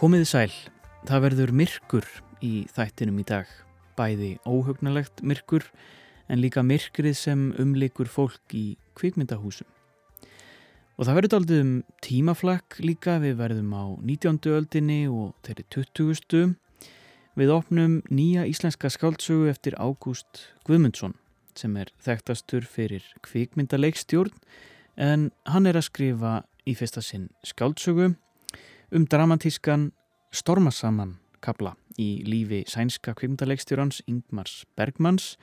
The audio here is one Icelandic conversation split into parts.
Komiði sæl, það verður myrkur í þættinum í dag, bæði óhugnalegt myrkur en líka myrkrið sem umlikur fólk í kvikmyndahúsum. Og það verður aldrei um tímaflakk líka, við verðum á 19. öldinni og þeirri 20. Við opnum nýja íslenska skáldsögu eftir Ágúst Guðmundsson sem er þekktastur fyrir kvikmyndaleikstjórn en hann er að skrifa í fyrsta sinn skáldsögu um dramatískan Stormasaman kabla í lífi sænska kvikmyndaleikstjórans Ingmars Bergmans.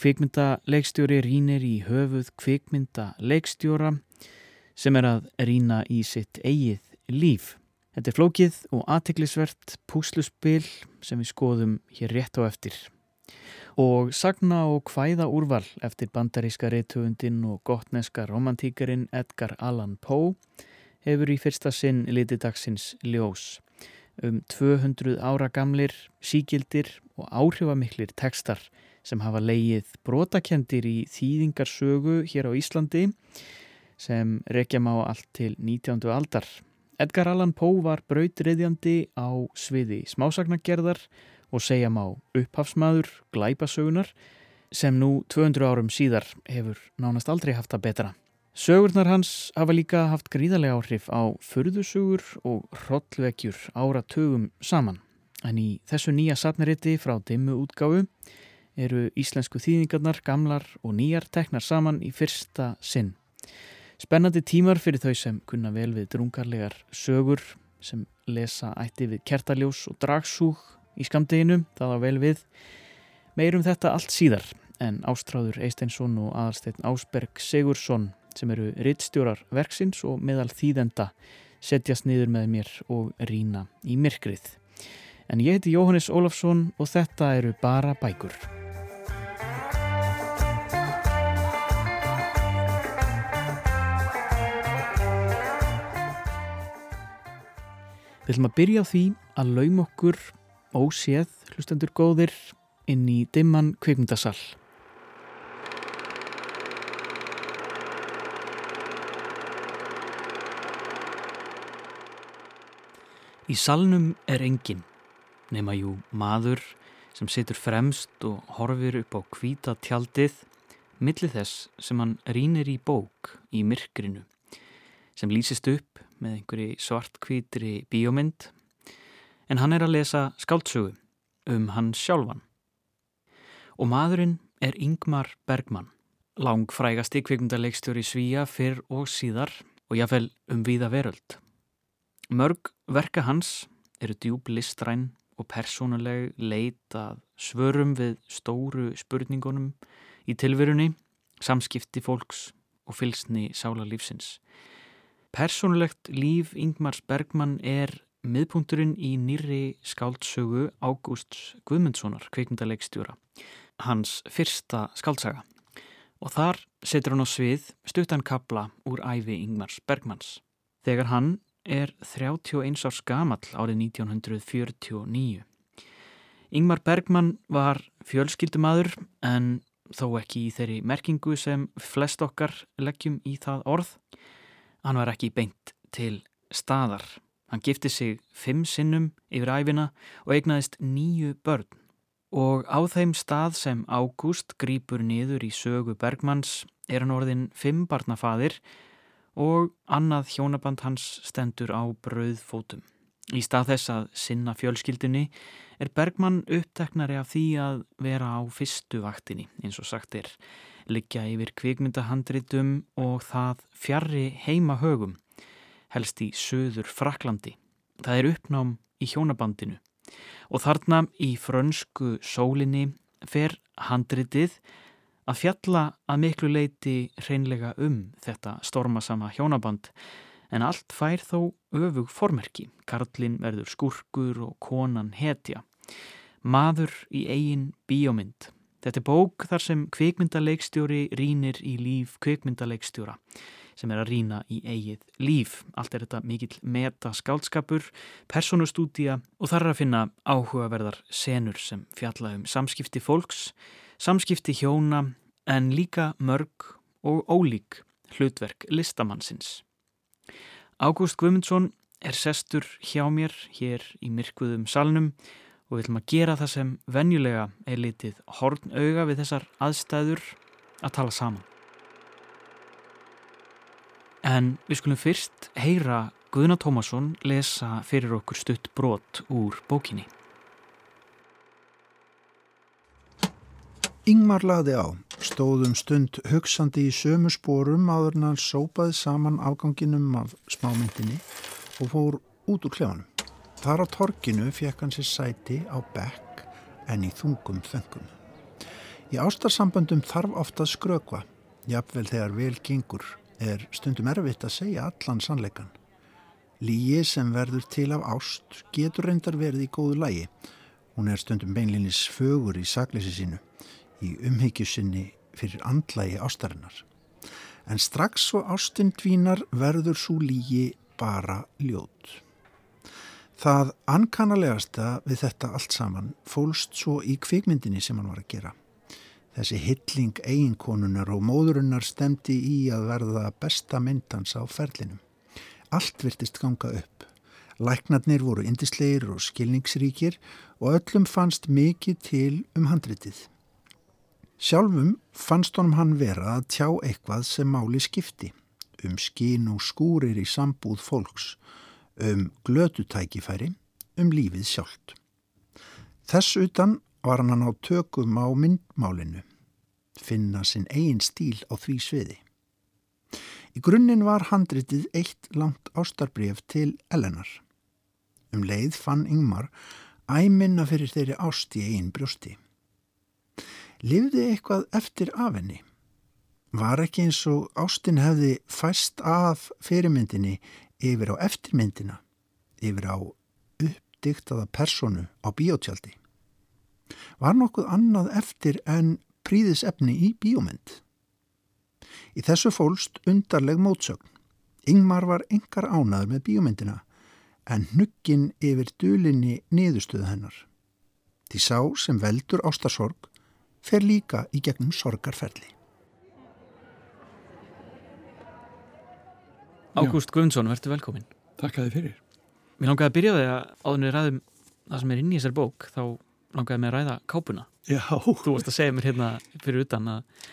Kvikmyndaleikstjóri rínir í höfuð kvikmyndaleikstjóra sem er að rína í sitt eigið líf. Þetta er flókið og aðtiklisvert púsluspil sem við skoðum hér rétt á eftir. Og sagna og hvæða úrval eftir bandaríska reytöfundin og gottneska romantíkarinn Edgar Allan Poe hefur í fyrsta sinn litidagsins ljós. Um 200 ára gamlir, síkildir og áhrifamiklir tekstar sem hafa leið brotakendir í þýðingarsögu hér á Íslandi sem rekja má allt til 19. aldar. Edgar Allan Poe var brautriðjandi á sviði smásagnagerðar og segja má upphafsmaður glæpasögunar sem nú 200 árum síðar hefur nánast aldrei haft að betra. Sögurnar hans hafa líka haft gríðarlega áhrif á förðusugur og hrollvekjur áratugum saman. En í þessu nýja satniriti frá dimmu útgáfu eru íslensku þýðingarnar, gamlar og nýjar teknar saman í fyrsta sinn. Spennandi tímar fyrir þau sem kunna vel við drungarlegar sögur sem lesa ætti við kertaljós og dragsúg í skamdeginu, það á vel við. Meirum þetta allt síðar en Ástráður Eisteinsson og aðalsteinn Ásberg Sigursson sem eru rittstjórar verksins og meðal þýðenda setjast niður með mér og rína í myrkrið. En ég heiti Jóhannes Ólafsson og þetta eru bara bækur. Við ætlum að byrja á því að laum okkur óséð hlustendur góðir inn í dimman kveikmyndasall. Í salnum er engin, nema jú maður sem situr fremst og horfir upp á kvíta tjaldið, millir þess sem hann rínir í bók í myrkrinu, sem lýsist upp með einhverji svartkvítri bíómynd, en hann er að lesa skáltsögu um hann sjálfan. Og maðurinn er Ingmar Bergman, langfrægasti kvikmyndaleikstjóri Svíja fyrr og síðar og jáfnvel um víða veröld. Mörg verka hans eru djúb listræn og persónuleg leita svörum við stóru spurningunum í tilverunni, samskipti fólks og fylsni sála lífsins. Persónulegt líf Ingmars Bergman er miðpunkturinn í nýri skáldsögu Ágústs Guðmundssonar, kveikmyndaleikstjóra, hans fyrsta skáltsaga. Og þar setur hann á svið stuttan kabla úr æfi Ingmars Bergmans. Þegar hann er 31 árs gamall árið 1949. Ingmar Bergman var fjölskyldumadur en þó ekki í þeirri merkingu sem flest okkar leggjum í það orð. Hann var ekki beint til staðar. Hann gifti sig fimm sinnum yfir æfina og eignaðist nýju börn. Og á þeim stað sem Ágúst grýpur niður í sögu Bergmans er hann orðin fimm barnafadir og annað hjónaband hans stendur á brauðfótum. Í stað þess að sinna fjölskyldunni er Bergman uppteknari af því að vera á fyrstu vaktinni, eins og sagt er, liggja yfir kvikmyndahandritum og það fjarrri heima högum, helst í söður Fraklandi. Það er uppnám í hjónabandinu og þarna í frönsku sólinni fer handritið að fjalla að miklu leiti hreinlega um þetta stormasama hjónaband en allt fær þó öfug formerki. Karlinn verður skurkur og konan hetja. Maður í eigin bíómynd. Þetta er bók þar sem kvikmyndaleikstjóri rínir í líf kvikmyndaleikstjóra sem er að rína í eigið líf. Allt er þetta mikill meta skálskapur, personustúdía og þar er að finna áhugaverðar senur sem fjalla um samskipti fólks samskipti hjóna en líka mörg og ólík hlutverk listamannsins. Ágúst Guðmundsson er sestur hjá mér hér í myrkvuðum salnum og við ætlum að gera það sem venjulega er litið horn auga við þessar aðstæður að tala saman. En við skulum fyrst heyra Guðna Tómasson lesa fyrir okkur stutt brot úr bókinni. Ingmar lagði á, stóðum stund hugsandi í sömu spórum áður en hann sópaði saman afganginum af smámyndinni og fór út úr klefanum. Þar á torkinu fekk hann sér sæti á bekk en í þungum þöngum. Í ástarsamböndum þarf ofta skrökva, jafnvel þegar vel gengur, er stundum erfitt að segja allan sannleikan. Lígi sem verður til af ást getur reyndar verið í góðu lægi. Hún er stundum beinlinis fögur í sakleysi sínu í umhyggjusinni fyrir andlægi ástarinnar. En strax svo ástin dvínar verður svo lígi bara ljót. Það ankannalegasta við þetta allt saman fólst svo í kvikmyndinni sem hann var að gera. Þessi hilling eiginkonunar og móðurinnar stemdi í að verða besta myndans á ferlinum. Allt virtist ganga upp. Læknarnir voru indisleir og skilningsríkir og öllum fannst mikið til um handritið. Sjálfum fannst honum hann vera að tjá eitthvað sem máli skipti, um skín og skúrir í sambúð fólks, um glötutækifæri, um lífið sjálft. Þess utan var hann á tökum á myndmálinu, finna sinn eigin stíl á því sviði. Í grunninn var handritið eitt langt ástarbref til Elenar. Um leið fann Yngmar æminna fyrir þeirri ást í eigin brjósti lifði eitthvað eftir af henni. Var ekki eins og Ástin hefði fæst af fyrirmyndinni yfir á eftirmyndina, yfir á uppdiktaða personu á bíotjaldi. Var nokkuð annað eftir en príðisefni í bíomynd? Í þessu fólst undarleg mótsögn. Yngmar var engar ánaður með bíomyndina en hnuggin yfir dulinni niðurstöðu hennar. Því sá sem veldur ástarsorg fer líka í gegnum sorgarferli. Ágúst Guðmundsson, verður velkomin. Takk að þið fyrir. Mér langaði að byrja því að áðunni ræðum það sem er inn í þessar bók, þá langaði mér að ræða kápuna. Já. Þú varst að segja mér hérna fyrir utan að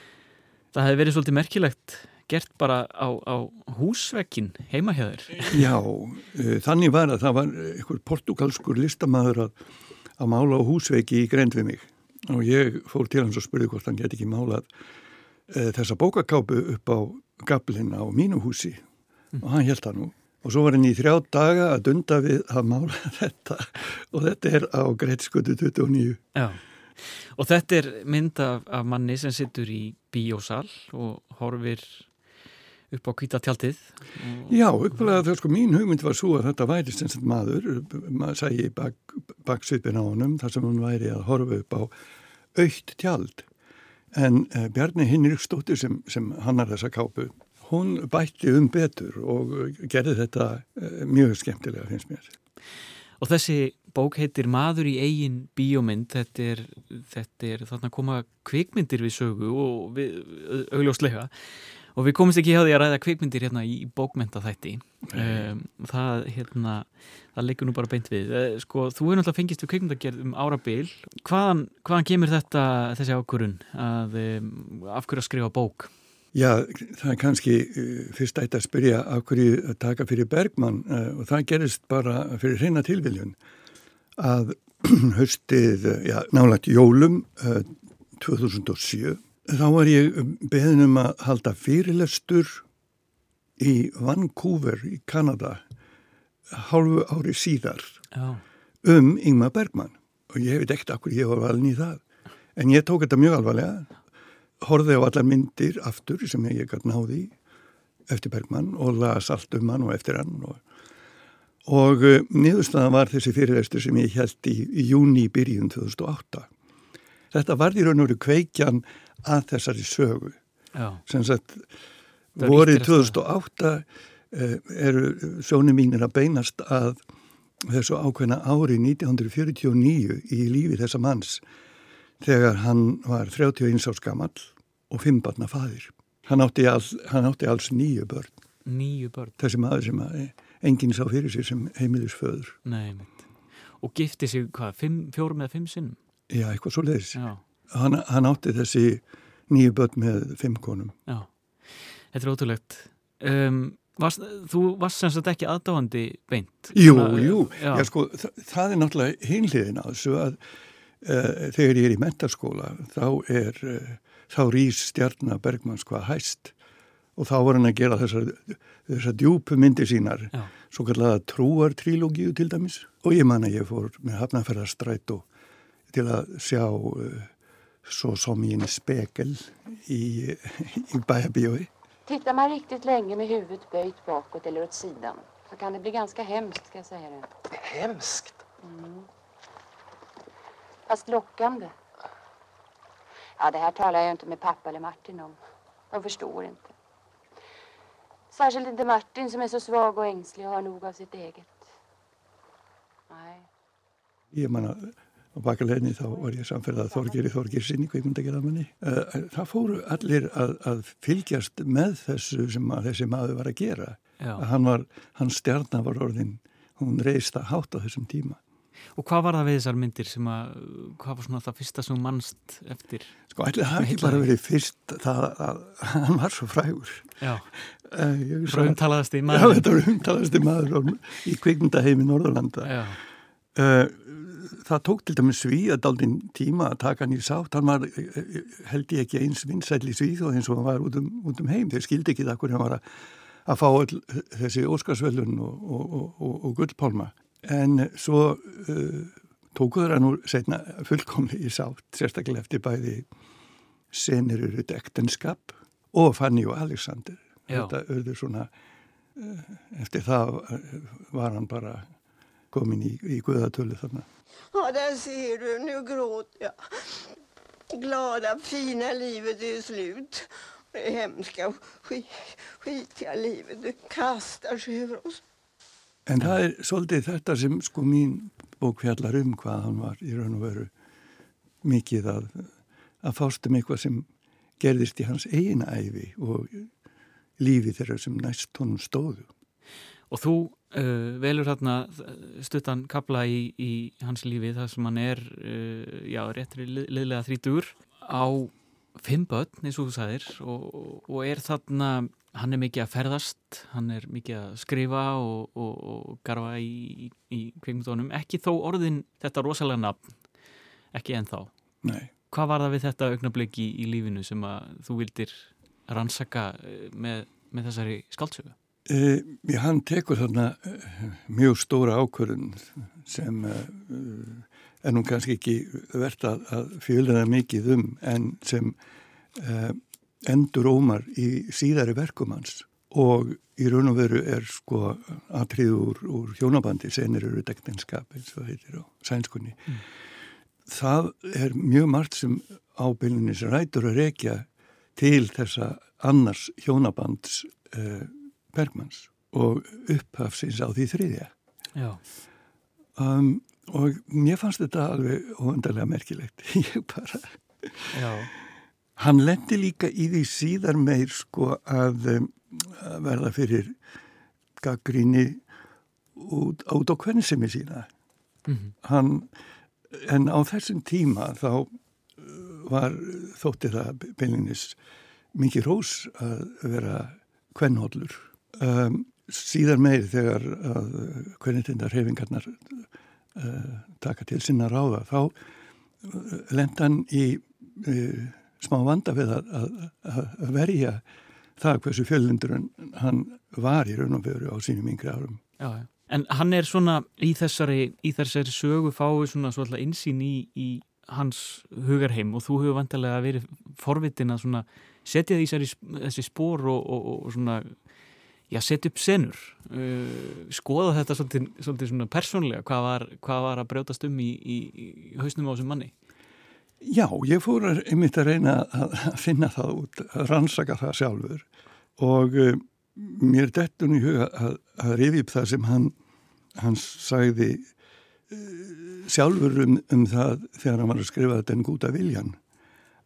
það hefði verið svolítið merkilegt gert bara á, á húsvekkin heima hjá þér. Já, uh, þannig var að það var einhver portugalskur listamæður að, að mála á húsvekki í grend við mig og ég fór til hans og spurði hvort hann geti ekki málað e, þessa bókakápu upp á gablin á mínu húsi. Mm. og hann held það nú. Og svo var hann í þrjá daga að dunda við að mála þetta. Og þetta er á Greitskötu 29 Já, og þetta er mynd af, af manni sem sittur í bíósal og horfir upp á kvítatjaldið Já, upplega það sko mín hugmynd var svo að þetta væri sem maður maður sægi bak, baksvipin á honum þar sem hann væri að horfa upp á aukt tjald. En uh, Bjarni Hinriksdóttir sem, sem hannar þessa kápu hún bætti um betur og gerði þetta uh, mjög skemmtilega finnst mér. Og þessi bók heitir Maður í eigin bíómynd. Þetta er, þetta er þarna koma kvikmyndir við sögu og við augljóslega og við komumst ekki hjá því að ræða kvikmyndir hérna í bókmyndaþætti um, það, hérna, það leikur nú bara beint við. Eh, sko, þú hefur náttúrulega fengist við kvikmyndagerð um árabil. Hvaðan, hvaðan kemur þetta þessi ákurun að um, afhverju að skrifa bók? Já, það er kannski uh, fyrst ætti að spyrja afhverju að taka fyrir Bergman uh, og það gerist bara fyrir hreina tilviljun að höstið, já, nálagt jólum uh, 2007 Þá var ég beðin um að halda fyrirlestur í Vancouver í Kanada hálfu ári síðar Já. um Ingmar Bergman. Og ég veit ekkert akkur ég var valin í það en ég tók þetta mjög alvarlega. Horfið á allar myndir aftur sem ég gæti náði eftir Bergman og las allt um hann og eftir hann og, og uh, niðurstaðan var þessi fyrirlestur sem ég held í, í júni í byrjun 2008 Þetta var í raun og veru kveikjan að þessari sögu sem sagt vorið 2008 eh, eru sjónum mínir að beinast að þessu ákveðna ári 1949 í lífi þessa manns þegar hann var 31 árs gammal og 5 barna fadir hann átti, all, hann átti alls nýju börn nýju börn þessi maður sem enginn sá fyrir sér sem heimilisföður. Og gifti sig hvað, fjórum eða fimm sinnum? Já, eitthvað svo leiðis. Já. Hann, hann átti þessi nýju börn með fimm konum. Já, þetta er ótrúlegt. Um, varst, þú varst sem sagt ekki aðdáandi beint? Jú, Svona, jú, Já, Já, sko, það, það er náttúrulega hinliðin á þessu að uh, þegar ég er í mentarskóla þá er, uh, þá rýs stjarnar Bergmanns hvað hæst og þá var hann að gera þessar, þessar djúpu myndir sínar, Já. svo kallaða trúartrílógíu til dæmis og ég man að ég fór með hafnafærastrætó til að sjá uh, så som i en spekel i, i bärbjöi. Tittar man riktigt länge med huvudet böjt bakåt eller åt sidan så kan det bli ganska hemskt, ska jag säga det. Hemskt. Fast lockande. Ja, det här talar jag inte med pappa eller Martin om. De förstår inte. Särskilt inte Martin som är så svag och ängslig och har nog av sitt eget. Nej. Ég man að á bakaleginni þá var ég samferðað Þorgeri Þorgersinni, kveikmyndagerðamanni. Það fóru allir að, að fylgjast með þessu sem að þessi maður var að gera. hann var, hans stjarnar var orðin, hún reist að hátt á þessum tíma. Og hvað var það við þessar myndir sem að, hvað var svona það fyrsta sem mannst eftir? Sko ætli það ekki bara verið fyrst það að hann var svo frægur. Já, Uh, ég hugsa- frá umtalaðast í Já, maður. þetta var umtalasti maður í kvikmyndaheimi Norðurlanda. Já, Uh, það tók til dæmis svíð að daldinn tíma að taka hann í sátt. Hann var, eh, held ég ekki eins vinsæll í svíð og eins og hann var út um, út um heim. Þeir skildi ekki það hvernig hann var að, að fá all, þessi Óskarsvöllun og, og, og, og, Gullpálma. En svo uh, tókuður hann úr setna fullkomli í sátt, sérstaklega eftir bæði senir eru ektenskap og Fanny og Alexander. Já. Þetta auður svona, eftir það eh, var hann bara komin í, í guðatölu þarna. Ja, där ser du, nu gråter jag. Glada, fina livet är slut. Det hemska, skit, skitiga livet, det kastar sig över oss. En það er svolítið þetta sem sko mín bók fjallar um hvað hann var í raun og veru mikið að, að fást um eitthvað sem gerðist í hans eigin æfi og lífi þeirra sem næst honum stóðu. og þú uh, velur þarna stuttan kapla í, í hans lífi þar sem hann er, uh, já, réttri lið- liðlega þrítur á fimm börn, eins og þú sagðir, og, og er þarna, hann er mikið að ferðast, hann er mikið að skrifa og, og, og garfa í, í, í kveikmyndunum, ekki þó orðin þetta rosalega nafn, ekki ennþá. Nei, Hvað var það við þetta augnabliki í, í lífinu sem að þú vildir rannsaka með, með þessari skáldsögu? E, hann tekur þarna eh, mjög stóra ákvörðun sem e, er nú kannski ekki verðt að, að fjölda mikið um en sem e, endur ómar í síðari verkum hans og í raun og veru er sko atrið úr, úr hjónabandi senir eru dekninskap eins og heitir á sænskunni. Það er mjög margt sem ábyrjunis rætur að rekja til þessa annars hjónabands Bergmanns og upphafsins á því þriðja. Já. Um, og mér fannst þetta alveg óöndarlega merkilegt. Ég bara... Já. Hann lendi líka í því síðar meir sko að, um, að verða fyrir gaggríni út, á kvennisemi sína. Mm Hann, en á þessum tíma þá uh, var þótti það beilinnis mikið rós að vera kvennhóllur. Um, síðar meir þegar að kvennitindar hefingarnar uh, taka til sinna ráða þá uh, lenda hann í uh, smá vanda við að, að, að, verja það hversu fjölundur hann var í raun og veru á sínum yngri árum. Já, já. En hann er svona í þessari, í þessari sögu fáið svona svolítið insýn í, í hans hugarheim og þú hefur vantilega verið forvitin að svona setja því þessi spór og, og, og svona já, setja upp senur. Uh, skoða þetta svolítið, svolítið svona persónlega hvað var, hvað var að brjótast um í, í, í hausnum á þessum manni? Já, ég fór einmitt að reyna að finna það út, að rannsaka það sjálfur. Og uh, mér dettun í huga að, að rifi upp það sem hann, hann sagði uh, sjálfur um, um það þegar hann var að skrifa þetta en gúta viljan.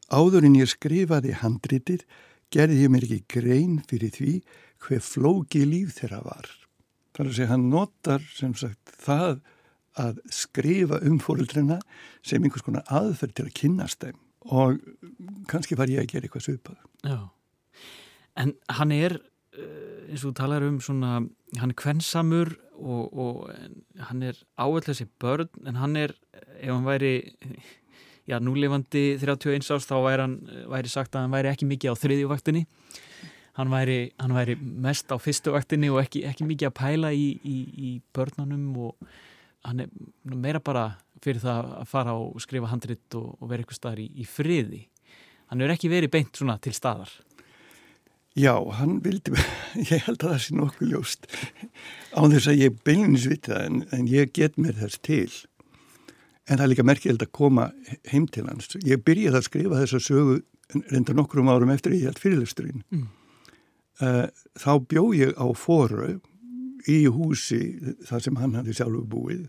Áður en ég skrifaði handritið gerði ég mér ekki grein fyrir því hver flóki líf þeirra var. Er að segja, hann notar sem sagt það að skrifa um fóröldrina sem einhvers konar aðferð til að kynast þeim og kannski var ég að gera eitthvað svipað. Já, en hann er, eh, eins og þú talar um svona, hann er kvensamur og, og hann er áallega þessi börn, en hann er, ef hann væri, já, núlefandi 31 árs, þá væri, hann, væri sagt að hann væri ekki mikið á þriðjuvaktinni. Hann væri, hann væri mest á fyrstu vaktinni og ekki, ekki mikið að pæla í, í, í börnunum og hann er meira bara fyrir það að fara og skrifa handrit og, og vera eitthvað staðar í, í friði. Hann er ekki verið beint svona til staðar. Já, hann vildi, ég held að það sé nokkuð ljóst án þess að ég það en, en ég get mér þess til. En það er líka merkilegt að koma heim til hans. Ég byrjaði að skrifa þessa sögu reynda nokkrum árum eftir ég held fyrirlesturinn. Mm. Uh, þá bjó ég á fóru í húsi þar sem hann hafði sjálfur búið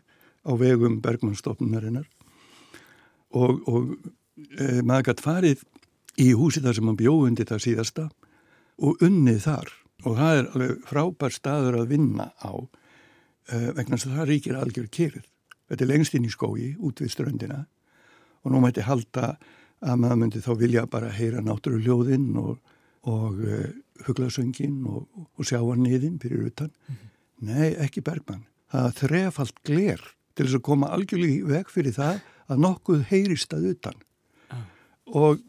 á vegum Bergmannstofnunarinnar og, og e, maður gætt farið í húsi þar sem hann bjóði það síðasta og unnið þar. Og það er alveg frábær staður að vinna á e, vegna þess að það ríkir algjör kyrð. Þetta er lengst inn í skógi út við ströndina. Og nú mæti halda að maður myndi þá vilja bara heyra náttúruljóðinn og, og e, huglasöngin og, og sjá hann niðinn fyrir utan. Mm -hmm. Nei, ekki Bergmann. Það þrefalt gler til þess að koma algjörlega veg fyrir það að nokkuð heyrist að utan. Ah. Og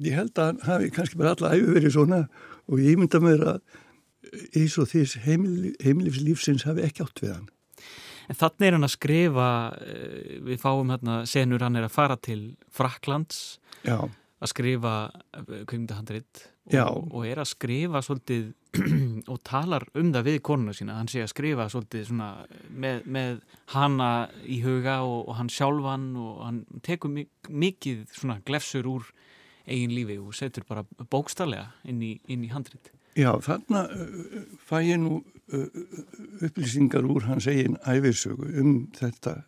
ég held að hann hafi kannski bara alla æfi verið svona og ég mynda mér að eins og þess heimil, heimilifslífsins hafi ekki átt við hann. En þannig er hann að skrifa, eh, við fáum hérna senur hann er að fara til Fraklands Já. að skrifa eh, kvimdahandrit og, og er að skrifa svolítið og talar um það við konuna sína hann sé að skrifa svolítið með, með hana í huga og, og hann sjálfan og hann tekur mikið svona glefsur úr eigin lífi og setur bara bókstallega inn í, inn í handrit. Já, þarna uh, fæ ég nú uh, upplýsingar úr hans eigin æfirsögu um þetta.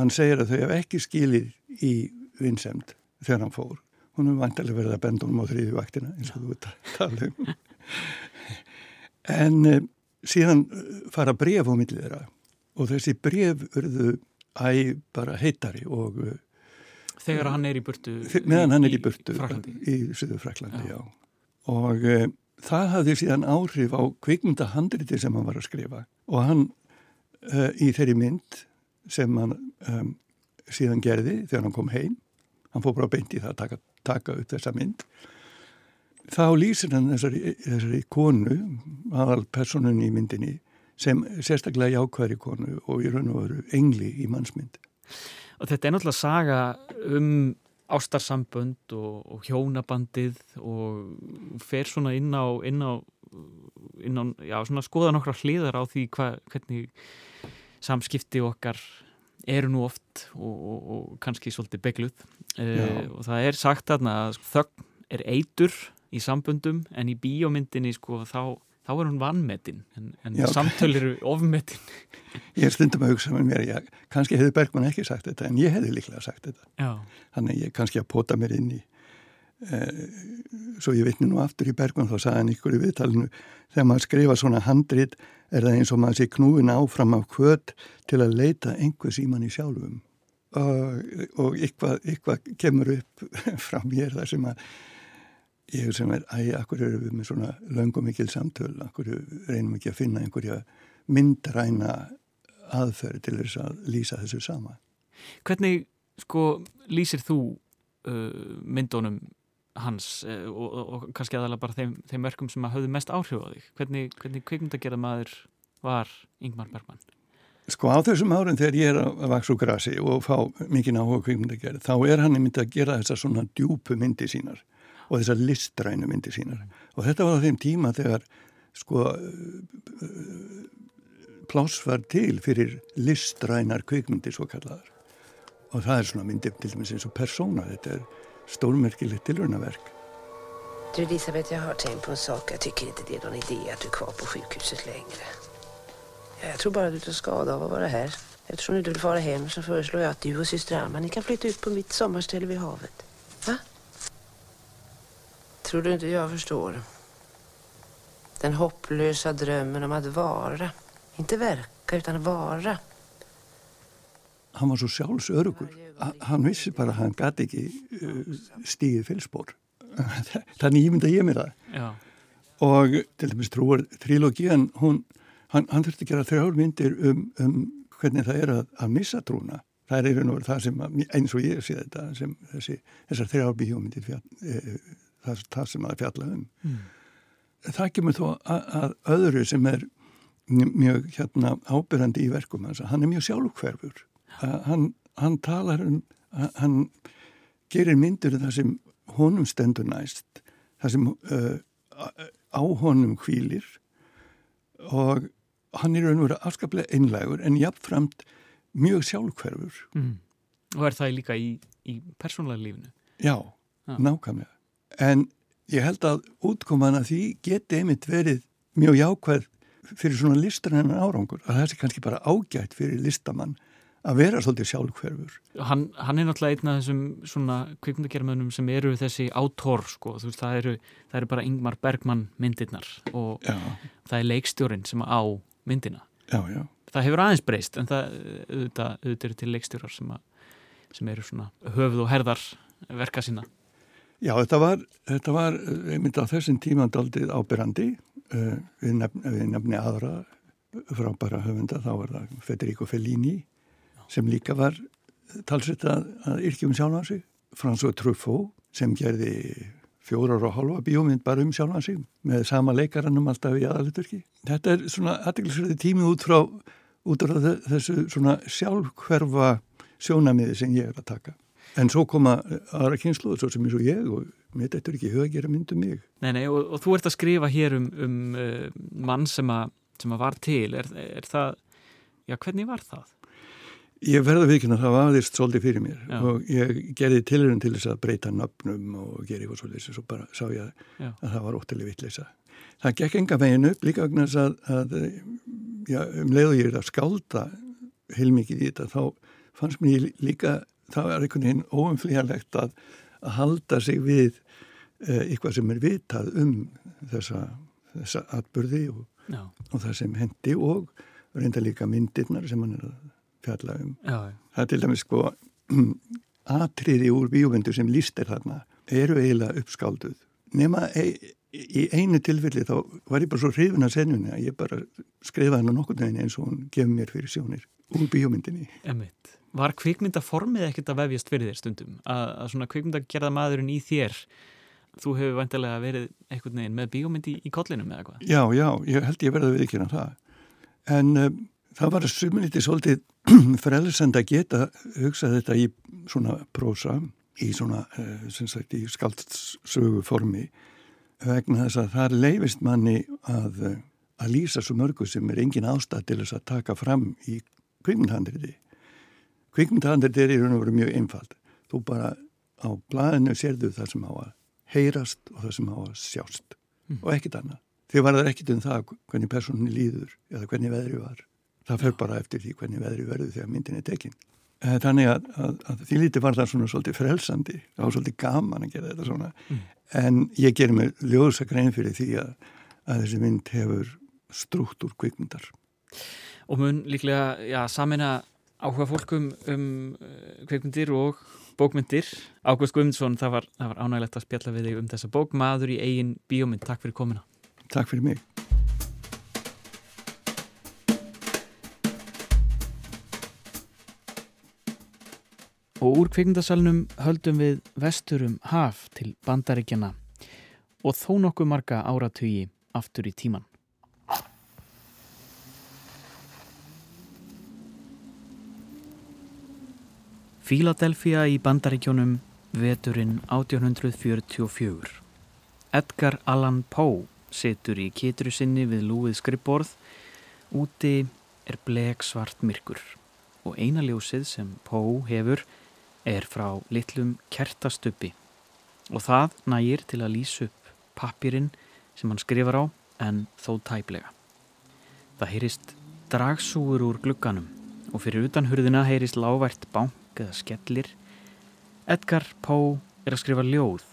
Hann segir að þau hef ekki skilið í vinsemd þegar hann fór hún er vantilega verið að benda honum á þriði vaktina eins og þú tala um en e, síðan eh, fara bref á millið þeirra og þessi bref verðu æg bara heitari og eh, þegar hann er í burtu meðan hann er í burtu Fraklandi. í Suðu Fraklandi, já, já. og e, það hafði síðan áhrif á kvikmynda handriti sem hann var að skrifa og hann e, í þeirri mynd sem hann síðan gerði þegar hann kom heim hann fór bara beint í það að taka taka upp þessa mynd. Þá lýsir hann þessari, þessari konu aðal personun í myndinni sem sérstaklega jákværi konu og í raun og veru engli í mannsmynd. Og þetta er náttúrulega saga um ástarsambönd og, og hjónabandið og fer svona inn á, inn á, inn á já, skoða nokkra hliðar á því hva, hvernig samskipti okkar eru nú oft og, og, og kannski svolítið begluð uh, og það er sagt aðna að þögn er eitur í sambundum en í bíómyndinni sko þá, þá er hún vannmetinn en, en samtöl eru ofmetinn Ég er stundum að hugsa með mér já, kannski hefði Bergman ekki sagt þetta en ég hefði líklega sagt þetta. Já. þannig ég kannski að pota mér inn í svo ég vitni nú aftur í Bergman þá sagði hann ykkur í viðtalinu þegar maður skrifa svona handrit er það eins og maður sé knúin áfram af kvöt til að leita einhvers í manni sjálfum og, og eitthvað, eitthvað kemur upp frá mér þar sem að ég sem er, æg, akkur eru við með svona löngum mikil samtöl, akkur reynum ekki að finna einhverja myndræna aðferð til þess að lýsa þessu sama. Hvernig sko lýsir þú uh, myndunum hans uh, og, og, kannski aðalega bara þeim, þeim verkum sem hafðu mest áhrif á þig? Hvernig, hvernig kvikmyndagerða maður var Ingmar Bergman? Sko á þessum árum þegar ég er að vaks úr grasi og fá mikið áhuga kvikmyndagerð þá er hann myndið að gera þessar svona djúpu myndi sínar og þessar listrænu myndi sínar og þetta var á þeim tíma þegar sko pláss var til fyrir listrænar kvikmyndi svo kallaðar og það er svona myndið til dæmis eins og persóna þetta er stórmerkilegt tilvörnaverk Du Elisabeth, jag har tänkt på en sak. Jag tycker inte det är någon idé att du är kvar på sjukhuset längre. Jag tror bara du tar skada av att vara här. Eftersom du inte vill fara hem så föreslår jag att du och syster Alma ni kan flytta ut på mitt sommarställe vid havet. Va? Tror du inte jag förstår? Den hopplösa drömmen om att vara Inte verka utan vara. Hann var svo sjálfsörugur. Hann vissi bara að hann gæti ekki uh, stíðið fylgspór. Þannig að ég mér það. Já. Og til dæmis trúar trilógían, hún, hann, hann þurfti að gera þrjár myndir um, um hvernig það er að, að missa trúna. Það er einhvern veginn það sem, að, eins og ég sé þetta, sem þessi, þessar fjall, e, það, það sem að fjalla um. Mm. Það kemur þó að, að öðru sem er mjög hérna, ábyrrandi í verkum hans, hann er mjög sjálfhverfur. Hann, hann talar um, hann gerir myndir um það sem honum stendur næst, það sem uh, á honum kvílir og hann er raun og verið afskaplega einlægur en jafnframt mjög sjálfhverfur. Mm. Og er það líka í, í persónlega lífinu? Já, Já, nákvæmlega. En ég held að útkoman að því geti einmitt verið mjög jákvæð fyrir svona listar hennar árangur. Að það sé kannski bara ágætt fyrir listamann að vera svolítið sjálfhverfur. Hann, hann er náttúrulega einn af þessum svona kvikmyndagerðmönnum sem eru þessi átor sko, þú veist, það eru, það eru bara Ingmar Bergman myndirnar og já. það er leikstjórin sem á myndina. Já, já. Það hefur aðeins breyst en það auðvitað, auðvitað eru til leikstjórar sem, að, sem eru svona höfuð og herðar verka sína. Já, þetta var, þetta var einmitt á þessum tíma daldið ábyrrandi uh, við, nefni, við nefni aðra frábæra höfunda, þá var það Federico Fellini sem líka var talsett að, að yrkjum sjálfan sig. François Truffaut sem gerði fjórar og halva bíómynd bara um sjálfan sig með sama leikarannum alltaf í aðaluturki. Þetta er svona aðdeglisverði tími út frá, út frá þessu svona sjálfhverfa sjónamiði sem ég er að taka. En svo koma aðra kynsluður svo sem eins og ég og mér þetta er ekki huga að gera myndu um mig. Nei, nei, og, og þú ert að skrifa hér um, um uh, mann sem að, sem að var til. Er, er það, já, hvernig var það? Ég verða vikinn að það vaðist svolítið fyrir mér Já. og ég gerði tilurinn til þess að breyta nöfnum og gera eitthvað svolítið og svo bara sá ég að, að það var óttileg vittleysa. Það gekk enga veginn upp líka vegna þess að, að já, um leiðu ég er að skálda heilmikið í þetta þá fannst mér líka, það var einhvern veginn óumflíjarlegt að, að halda sig við eh, eitthvað sem er vitað um þessa, þessa atbyrði og, og það sem hendi og reynda líka myndirnar sem hann er að fjalla um. Já, já. Það er til dæmis sko atriði úr bíómyndu sem líst er þarna eru eiginlega uppskálduð. Nefna e í einu tilfelli þá var ég bara svo hrifin að senjunni að ég bara skrifaði hann á nokkur daginn eins og hún gefur mér fyrir sjónir úr bíómyndinni. Emitt. Var kvikmyndaformið ekkert að vefjast fyrir þér stundum? Að, að svona kvikmyndagerða maðurinn í þér þú hefur vantilega verið einhvern veginn með bíómyndi í, í kollinum eða hvað? Já, já, ég held ég verði að viðkjöna það. En um, það var sumuniti svolítið frelsend að geta hugsað þetta í svona prósa, í svona, uh, sem sagt, í skaldsögu formi vegna þess að það leifist manni að, að lýsa svo mörgu sem er engin ástæð til þess að taka fram í kvikmyndhandriði. Kvikmyndhandriði er í raun og veru mjög einfald. Þú bara á blæðinu sérðu það sem á að heyrast og það sem á að sjást mm. og ekkit annað. Þið var það ekkit um það hvernig personinni líður eða hvernig veðri var. Það fer bara eftir því hvernig veðri verður þegar myndin er tekinn. Þannig að, að, að því lítið var það svona svolítið frelsandi, það var svolítið gaman að gera þetta svona, mm. en ég ger mér ljósa grein fyrir því að, að þessi mynd hefur struktúr kvikmyndar. Og mun líklega, já, samina áhuga fólkum um kvikmyndir og bókmyndir. Ágúst Guðmundsson, það var, var ánægilegt að spjalla við þig um þessa bók, maður í eigin bíómynd. Takk fyrir komina. Takk fyrir mig. Og úr kvikmyndasalunum höldum við vesturum haf til bandaríkjana og þó nokkuð marga áratugi aftur í tíman. Fíladelfia í bandaríkjónum veturinn 1844. Edgar Allan Poe situr í kitru sinni við lúið skrippborð. Úti er blek svart myrkur og eina ljósið sem Poe hefur er frá litlum kertastuppi og það nægir til að lýsa upp pappirinn sem hann skrifar á en þó tæplega. Það heyrist dragsúur úr glugganum og fyrir utan hurðina heyrist lávært bank eða skellir. Edgar Poe er að skrifa ljóð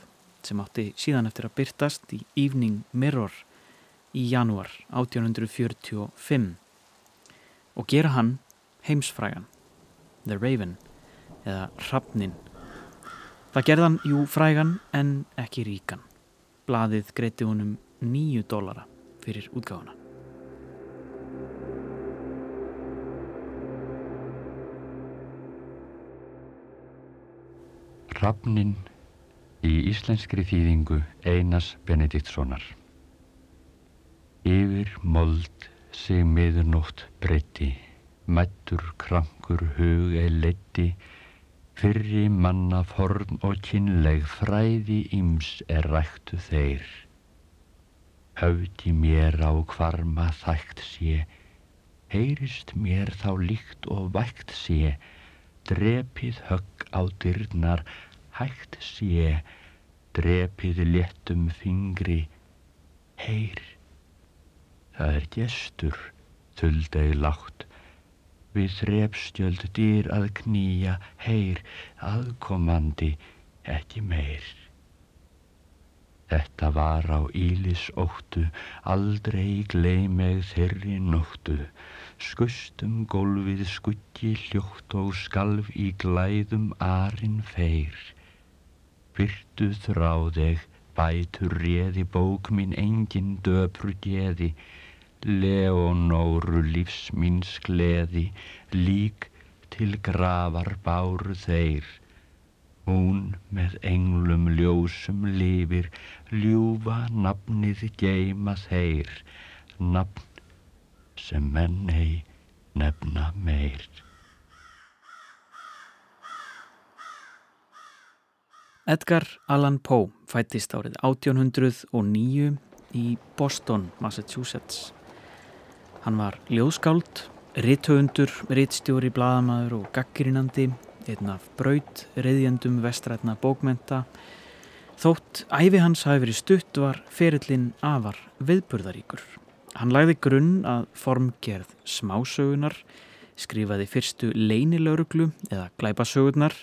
sem átti síðan eftir að byrtast í Evening Mirror í janúar 1845 og gera hann heimsfrægan, The Raven eða Hrafnin. Það gerðan jú frægan en ekki ríkan. Blaðið greiti honum nýju dólara fyrir útgáfuna. Hrafnin í íslenskri þýðingu Einars Benediktssonar Yfir mold sig miðurnótt breytti mættur krankur hug eða leiti fyrri manna form og kynleg fræði íms er ræktu þeir. Höfdi mér á kvarma þægt sé heyrist mér þá líkt og vægt sé drepið högg á dyrnar hægt sé drepið léttum fingri heyr það er gestur þuldeg látt við þrepstjöld dýr að knýja heyr aðkomandi ekki meir. Þetta var á Ílis óttu, aldrei gleymeg þeirri nóttu, skustum gólfið skuggi hljótt og skalf í glæðum arinn feir. Byrtu þráðeg, bætur réði bók mín engin döpru geði, Leonóru lífs míns gleði, lík til gravar báru þeir. Hún með englum ljósum lifir, ljúfa nafnið geima þeir, nafn sem menn ei nefna meir. Edgar Allan Poe fættist árið 1809 í Boston, Massachusetts. Hann var ljóðskáld, ritthöfundur, rittstjóri, bladamæður og gaggirinandi, einn af braut, reyðjandum vestrætna bókmenta. Þótt æfi hans hafi verið stutt var ferillin afar viðburðaríkur. Hann lagði grunn að formgerð smásögunar, skrifaði fyrstu leinilauruglu eða glæpasögurnar,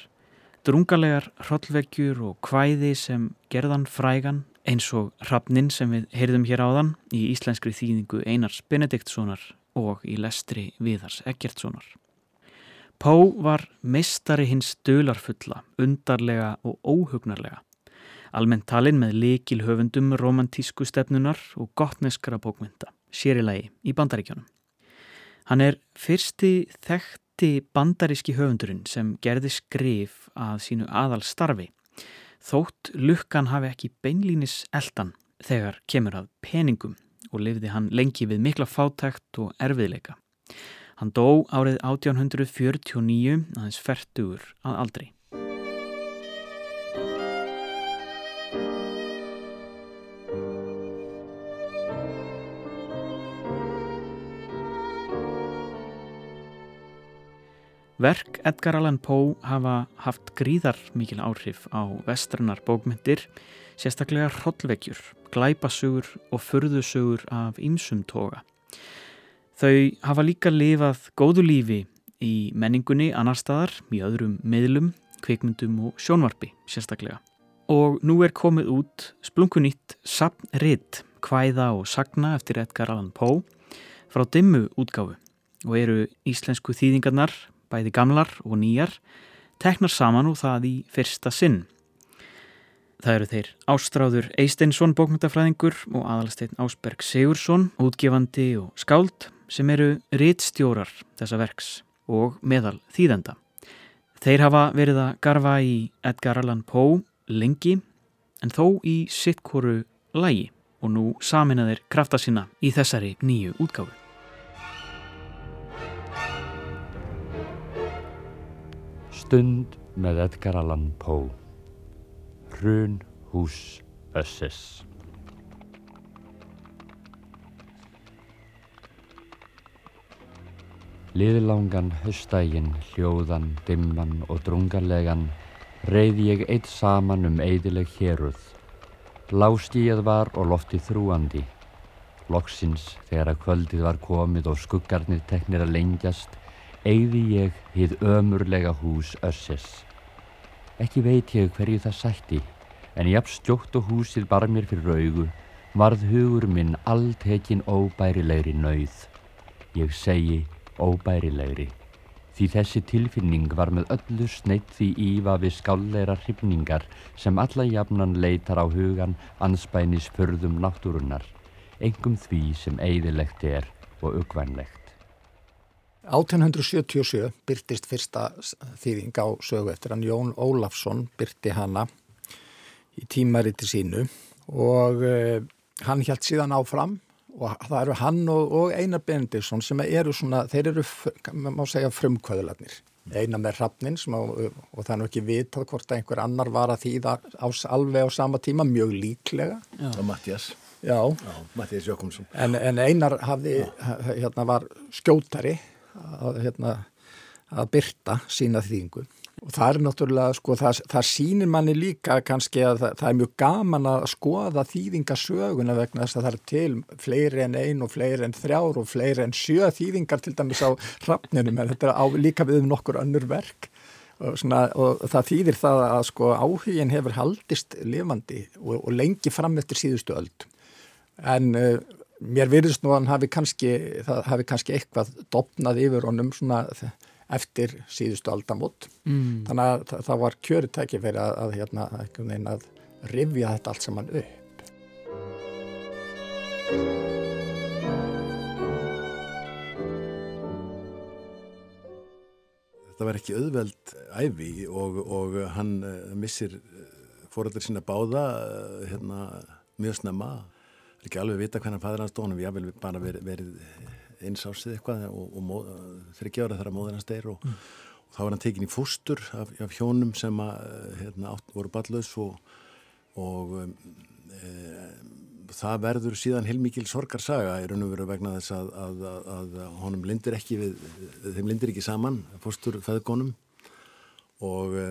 drungalegar hrollveggjur og kvæði sem gerðan frægan eins og hrafnin sem við heyrðum hér áðan í íslenskri þýðingu Einars Benediktssonar og í lestri Viðars Eggertssonar. Pó var meistari hins dölarfulla, undarlega og óhugnarlega. Almennt talinn með likil höfundum romantísku stefnunar og gottneskara bókmynda, sérilagi í bandaríkjónum. Hann er fyrsti þekkti bandaríski höfundurinn sem gerði skrif að sínu aðal starfi þótt lukkan hafi ekki beinlínis eldan þegar kemur að peningum og lifði hann lengi við mikla fátækt og erfiðleika. Hann dó árið 1849 aðeins færtugur að aldrei. Verk Edgar Allan Poe hafa haft gríðar mikil áhrif á vestrannar bókmyndir, sérstaklega hrollvekjur, glæpasugur og furðusugur af ýmsum toga. Þau hafa líka lifað góðu lífi í menningunni annar staðar, í öðrum meðlum, kveikmyndum og sjónvarpi sérstaklega. Og nú er komið út splunkunýtt Sapnritt, hvæða og sagna eftir Edgar Allan Poe frá dimmu útgáfu og eru íslensku þýðingarnar bæði gamlar og nýjar, teknar saman og það í fyrsta sinn. Það eru þeir Ástráður Eisteinsson bókmyndafræðingur og aðalsteinn Ásberg Sigursson, útgefandi og skáld sem eru rittstjórar þessa verks og meðal þýðenda. Þeir hafa verið að garfa í Edgar Allan Poe lengi en þó í sittkoru lægi og nú saminaðir krafta sína í þessari nýju útgáfu. Stund með Edgar Allan Poe Hrun hús Össes Liðlangan höstægin, hljóðan, dimman og drungarlegan reyði ég eitt saman um eidileg héruð. Lástíð var og lofti þrúandi. Loksins þegar að kvöldið var komið og skuggarnir teknir að lengjast eigði ég hið ömurlega hús Össes. Ekki veit ég hverju það sætti, en jafn stjótt og húsið bar mér fyrir augu, varð hugur minn alltekinn óbærilegri nauð. Ég segi, óbærilegri. Því þessi tilfinning var með öllu sneitt því íva við skálleira hrifningar sem alla jafnan leitar á hugan anspænis förðum náttúrunnar, engum því sem eigðilegt er og uggvænlegt. 1877 byrtist fyrsta þýðing á sögu eftir hann Jón Ólafsson byrti hana í tímariti sínu og uh, hann hjælt síðan áfram og það eru hann og, og Einar Benediktsson sem eru svona, þeir eru, má segja, frumkvöðularnir. Einar með rafnin og, og það er nú ekki vitað hvort að einhver annar var að þýða alveg á sama tíma, mjög líklega. Já. Og Mattias. Já. Já, Mattias Jökumsson. En, en Einar hafði, hérna var skjótari að, hérna, að byrta sína þýðingu. Og það er náttúrulega, sko, það, það sýnir manni líka kannski að það, það er mjög gaman að skoða þýðingasöguna vegna þess að það er til fleiri en ein og fleiri en þrjár og fleiri en sjö þýðingar til dæmis á rafninum en þetta er á, líka við um nokkur önnur verk og, svona, og það þýðir það að sko áhugin hefur haldist lifandi og, og lengi fram eftir síðustu öld. En uh, mér virðist nú að hann hafi kannski, það hafi kannski eitthvað dopnað yfir honum svona eftir síðustu aldamot mm. þannig að það, það var kjöritæki fyrir að, að, hérna, að rifja þetta allt saman upp. Þetta var ekki auðveld æfi og, og hann uh, missir fóröldur sína báða uh, hérna, mjög snemma ekki alveg vita hvernig fæður hans dónum við hafum bara verið, verið eins ásið eitthvað og, og þryggjára þar að móður hans deyr og, mm. og þá var hann tekin í fústur af, af hjónum sem að, hérna, átt, voru ballauðs og, og e, það verður síðan heilmikil sorgarsaga í raun og veru vegna þess að, að, að honum lindir ekki við, þeim lindir ekki saman fústur feðgónum og e,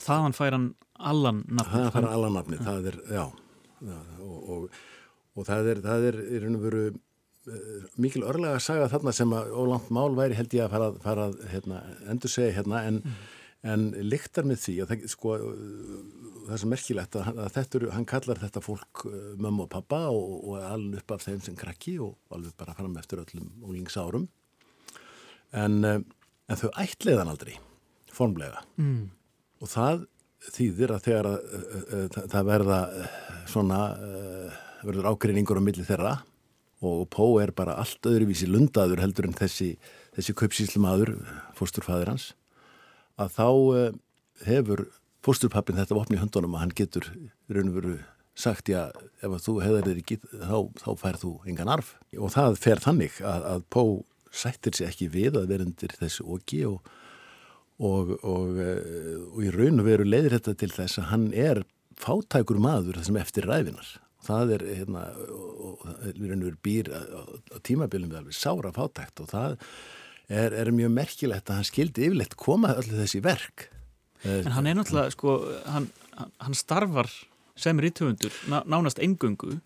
þaðan fær hann allan nafni þaðan fær hann allan nafni, það er, já, já og það er, það er í raun og veru Eh, mikil örlega að saga þarna sem að ólangt mál væri held ég að fara, fara hérna, endur segja hérna en, mm. en lyktar með því að það, sko, það er svo merkilegt að, að þetta eru, hann kallar þetta fólk eh, mömmu og pappa og, og alveg upp af þeim sem krakki og alveg bara fram eftir öllum ólingsárum en, eh, en þau ætliðan aldrei formlega mm. og það þýðir að þegar að það verða svona verður ágreiningur á milli þeirra og Pó er bara allt öðruvísi lundaður heldur en þessi, þessi kaupsíslumadur, fósturfæður hans, að þá uh, hefur fósturpappin þetta vopni í höndunum að hann getur raun og veru sagt já, ef þú hefðar þér ekki, þá, þá fær þú engan arf. Og það fer þannig að, að Pó sættir sér ekki við að vera undir þessu oki og, og, og, uh, og í raun og veru leiðir þetta til þess að hann er fátækur maður þessum eftir ræfinar það er hérna, við erum býr á, á tímabilum við alveg sára fátækt og það er, er mjög merkilegt að hann skildi yfirleitt koma öllu þessi verk. En hann er náttúrulega sko, hann, hann starfar sem rítufundur nánast engöngu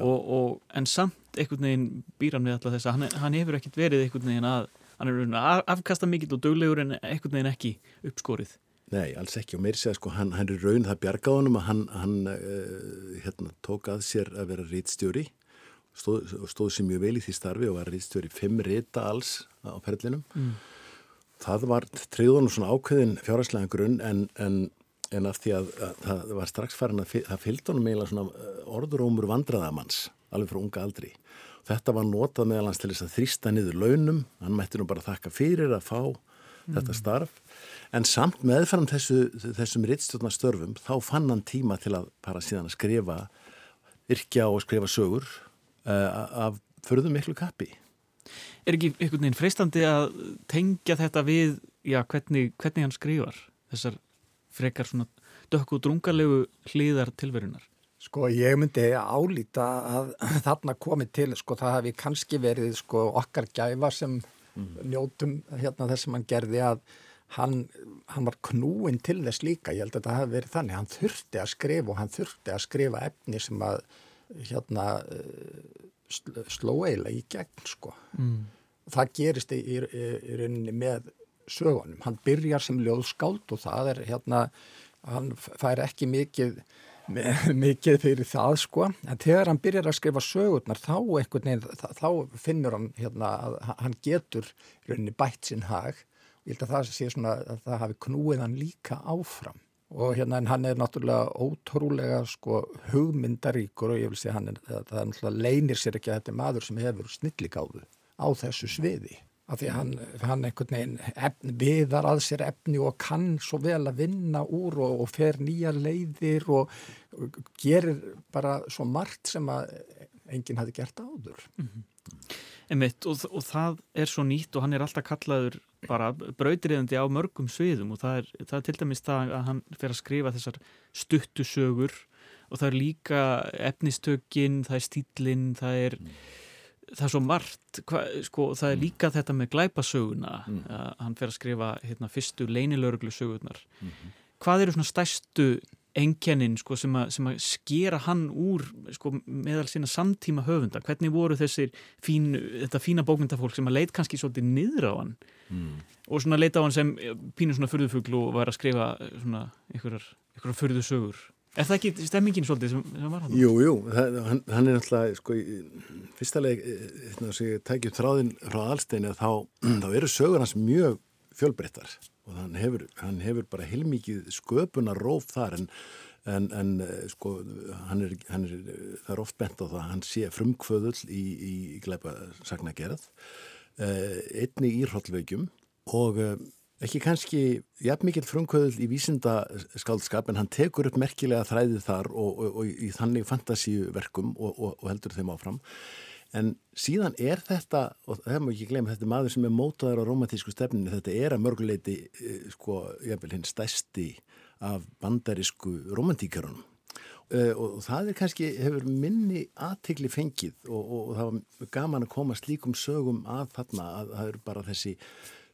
og, og, en samt einhvern veginn býr hann við alltaf þess að hann, hann hefur ekkert verið einhvern veginn að hann er afkasta mikill og döglegur en einhvern veginn ekki uppskorið Nei, alls ekki og mér sé að sko hann, hann er raun það bjargáðunum að hann, hann uh, hérna, tók að sér að vera rítstjóri stóð, stóð sér mjög vel í því starfi og var rítstjóri fimm rita alls á ferlinum. Mm. Það var treyðunum svona ákveðin fjárhagslega grunn en, en, en af því að, að það var strax farin að það fylgd honum eiginlega svona eh, orðurómur vandraðamanns alveg frá unga aldri. Þetta var notað meðalans til þess að þrýsta niður launum, hann mætti nú bara þakka fyrir að fá mm. þetta starf en samt meðfram þessu, þessum rittstjórnastörfum þá fann hann tíma til að para síðan að skrifa yrkja og skrifa sögur uh, af förðum miklu kappi. Er ekki einhvern veginn freistandi að tengja þetta við, já, hvernig, hvernig hann skrifar þessar frekar svona dökku og drungalegu hlýðar tilverunar? Sko ég myndi álýta að þarna komið til, sko það hefði kannski verið sko okkar gæfa sem mm. njótum hérna þess að mann gerði að hann, hann var knúin til þess líka, ég held að þetta hafi verið þannig, hann þurfti að skrifa og hann þurfti að skrifa efni sem að hérna sló eiginlega í gegn sko. Mm. Það gerist í, í, í rauninni með sögunum, hann byrjar sem ljóðskáld og það er hérna, hann fær ekki mikið mikið fyrir það sko. En þegar hann byrjar að skrifa sögurnar þá veginn, þá finnur hann hérna að hann getur rauninni bætt sinn hag. Og ég held að það sé svona að það hafi knúið hann líka áfram. Og hérna en hann er náttúrulega ótrúlega sko hugmyndaríkur og ég vil segja hann er, það náttúrulega leinir sér ekki að þetta er maður sem hefur snilligáðu á þessu sviði af því að hann, hann einhvern veginn efn, viðar að sér efni og kann svo vel að vinna úr og, og fer nýja leiðir og, og gerir bara svo margt sem að enginn hafi gert áður. Mm -hmm. Emitt, og, og það er svo nýtt og hann er alltaf kallaður bara brautriðandi á mörgum sviðum og það er, það er til dæmis það að hann fer að skrifa þessar stuttusögur og það er líka efnistökin, það er stílinn, það er mm það er svo margt, hva, sko, það er mm. líka þetta með glæpasöguna mm. uh, hann fer að skrifa hérna, fyrstu leinilörglu sögurnar mm -hmm. hvað eru svona stærstu engjaninn sko, sem, sem að skera hann úr sko, meðal sína samtíma höfunda hvernig voru þessir fín, þetta fína bókmyndafólk sem að leit kannski svolítið niður á hann mm. og svona leita á hann sem pínur svona fyrðufuglu og var að skrifa svona einhverjar, einhverjar fyrðusögur Er það ekki stemmingin svolítið sem, sem var hann? Jú, jú, það, hann, hann er náttúrulega, sko, fyrstulega, eh, þess að ég tækjum þráðin frá allsteinu þá, þá eru sögur hans mjög fjölbreyttar og hann hefur, hann hefur bara heilmikið sköpuna róf þar en, en, en eh, sko, hann er, hann er, það er oft bent á það að hann sé frumkvöðull í, í, í gleipa sagnagerð, eh, einni í hróllveikjum og ekki kannski jafn mikill frumkvöðul í vísindaskaldskap en hann tekur upp merkilega þræðið þar og, og, og í þannig fantasíuverkum og, og heldur þeim áfram. En síðan er þetta og það má ekki glemja þetta er maður sem er mótaður á romantísku stefninu þetta er að mörguleiti eh, sko, jafnvel hinn stæsti af bandarísku romantíkarunum uh, og það er kannski hefur minni aðtegli fengið og það var gaman að koma slíkum sögum að þarna að það eru bara þessi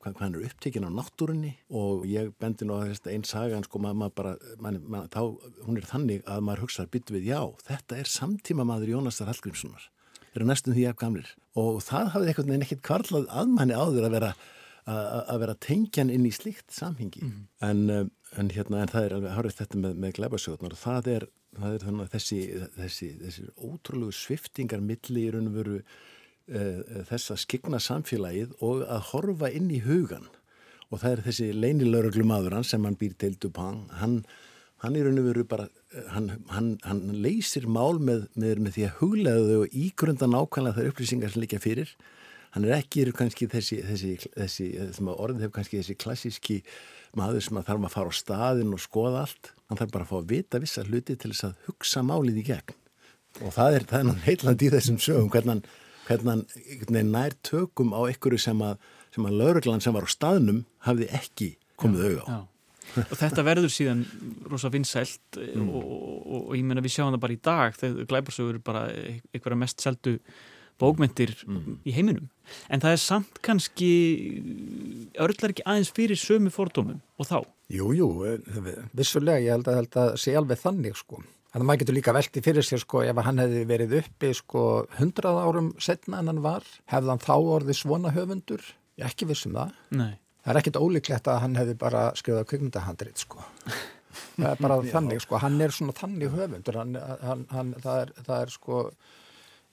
hvað, hann er upptekinn á náttúrunni og ég bendi nú að þetta einn sagan sko maður, maður bara, maður, maður, þá, hún er þannig að maður hugsaður byttu við já, þetta er samtíma maður Jónasar Hallgrímssonar. Eru næstum því af gamlir. Og það hafði eitthvað en ekkert kvarlað aðmanni áður að vera að vera tengjan inn í slikt samhengi. Mm. en, eh, en hérna en það er alveg hárið þetta með, með gleipasjóðunar og það er, það er að þessi, þessi, þessi ótrúlegu sviftingar milli í raun og veru þess að skigna samfélagið og að horfa inn í hugan og það er þessi leinilöruglu maður sem hann býr til Dupin hann, hann er raun og veru bara eh, hann, hann, hann leysir mál með, með, með því að huglega þau og ígrunda nákvæmlega þar upplýsingar sem líka fyrir. Hann er ekki kannski þessi, þessi, þessi orðin hefur kannski þessi klassíski maður sem að þarf að fara á staðin og skoða allt. Hann þarf bara að fá að vita vissa hluti til þess að hugsa málið í gegn. Og það er, það er heitland í þessum sögum hvernig hann hvernig hann nær tökum á einhverju sem að, að lauruglan sem var á staðnum hafði ekki komið auð á. Já. Og þetta verður síðan rosa vinsælt mm. og, og, og, ég menna við sjáum það bara í dag þegar glæbarsögur er bara einhverja mest seldu bókmyndir mm. í heiminum. En það er samt kannski örlar ekki aðeins fyrir sömu fordómum og þá? Jú, jú, vissulega ég held að, held að sé alveg þannig sko. Þannig að maður getur líka velti fyrir sér sko ef hann hefði verið uppi sko hundrað árum setna en hann var, hefði hann þá orðið svona höfundur? Ég ekki vissum það. Nei. Það er ekkit ólíklegt að hann hefði bara skrifað kvikmyndahandrið sko. Það er bara þannig sko, hann er svona þannig höfundur, hann, hann, hann, það, er, það er sko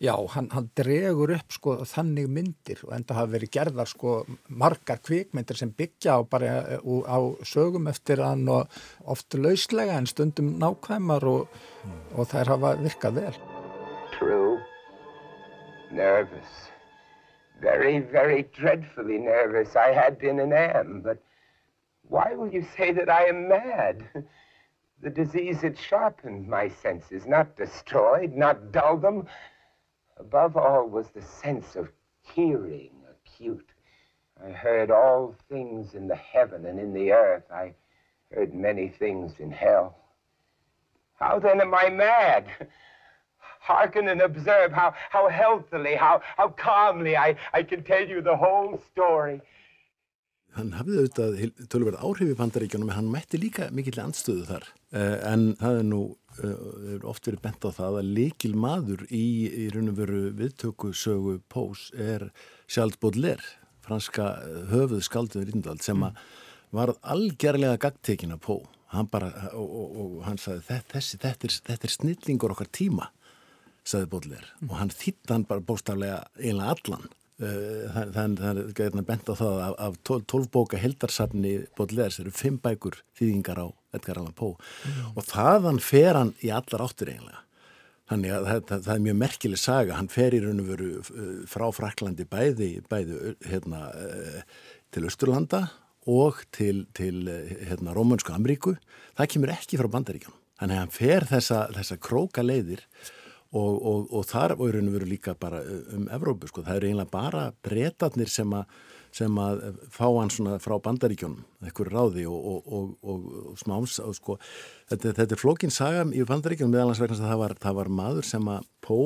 Já, hann, hann dregur upp sko þannig myndir og enda hafa verið gerðar sko margar kvikmyndir sem byggja á bara eh, á sögum eftir hann og oft lauslega en stundum nákvæmar og, og þær hafa virkað vel. True. Nervous. Very, very dreadfully nervous. I had been and am, but why will you say that I am mad? The disease had sharpened my senses, not destroyed, not dulled them. Above all was the sense of hearing acute. I heard all things in the heaven and in the earth. I heard many things in hell. How then am I mad? Hearken and observe how, how healthily, how, how calmly I, I can tell you the whole story. Hann hafði auðvitað tölverð áhrif í bandaríkjunum en hann mætti líka mikill andstöðu þar. Uh, en það er nú hefur uh, oft verið bent á það að likil maður í, í raun og veru viðtökusögu Pós er Charles Baudelaire, franska höfuð skalduður Índald sem mm. var algerlega gagdtekina Pó hann bara, og, og, og hann sagði þessi, þetta, er, þetta er snillingur okkar tíma sagði Bóðleir mm. og hann þýtt hann bara bóstaflega einlega allan þannig að það er bent á það af, af 12 bóka heldarsafni Bóðleirs eru 5 bækur þýðingar á Edgar Allan Poe mm. og þaðan fer hann í allar áttur einlega Þannig að það, það, það er mjög merkileg saga, hann fer í raun og veru frá Fraklandi bæði, bæði hérna, til Östurlanda og til, til hérna, Rómansku Amríku, það kemur ekki frá Bandaríkjum. Þannig að hann fer þessa, þessa króka leiðir og, og, og þar er raun og veru líka bara um Evrópu, sko. það eru eiginlega bara breytatnir sem að sem að fá hann svona frá bandaríkjónum, eitthvað ráði og, og, og, og smáms og sko, þetta, þetta er flókin saga í bandaríkjónum meðalans vegna að það var, það var maður sem að Pó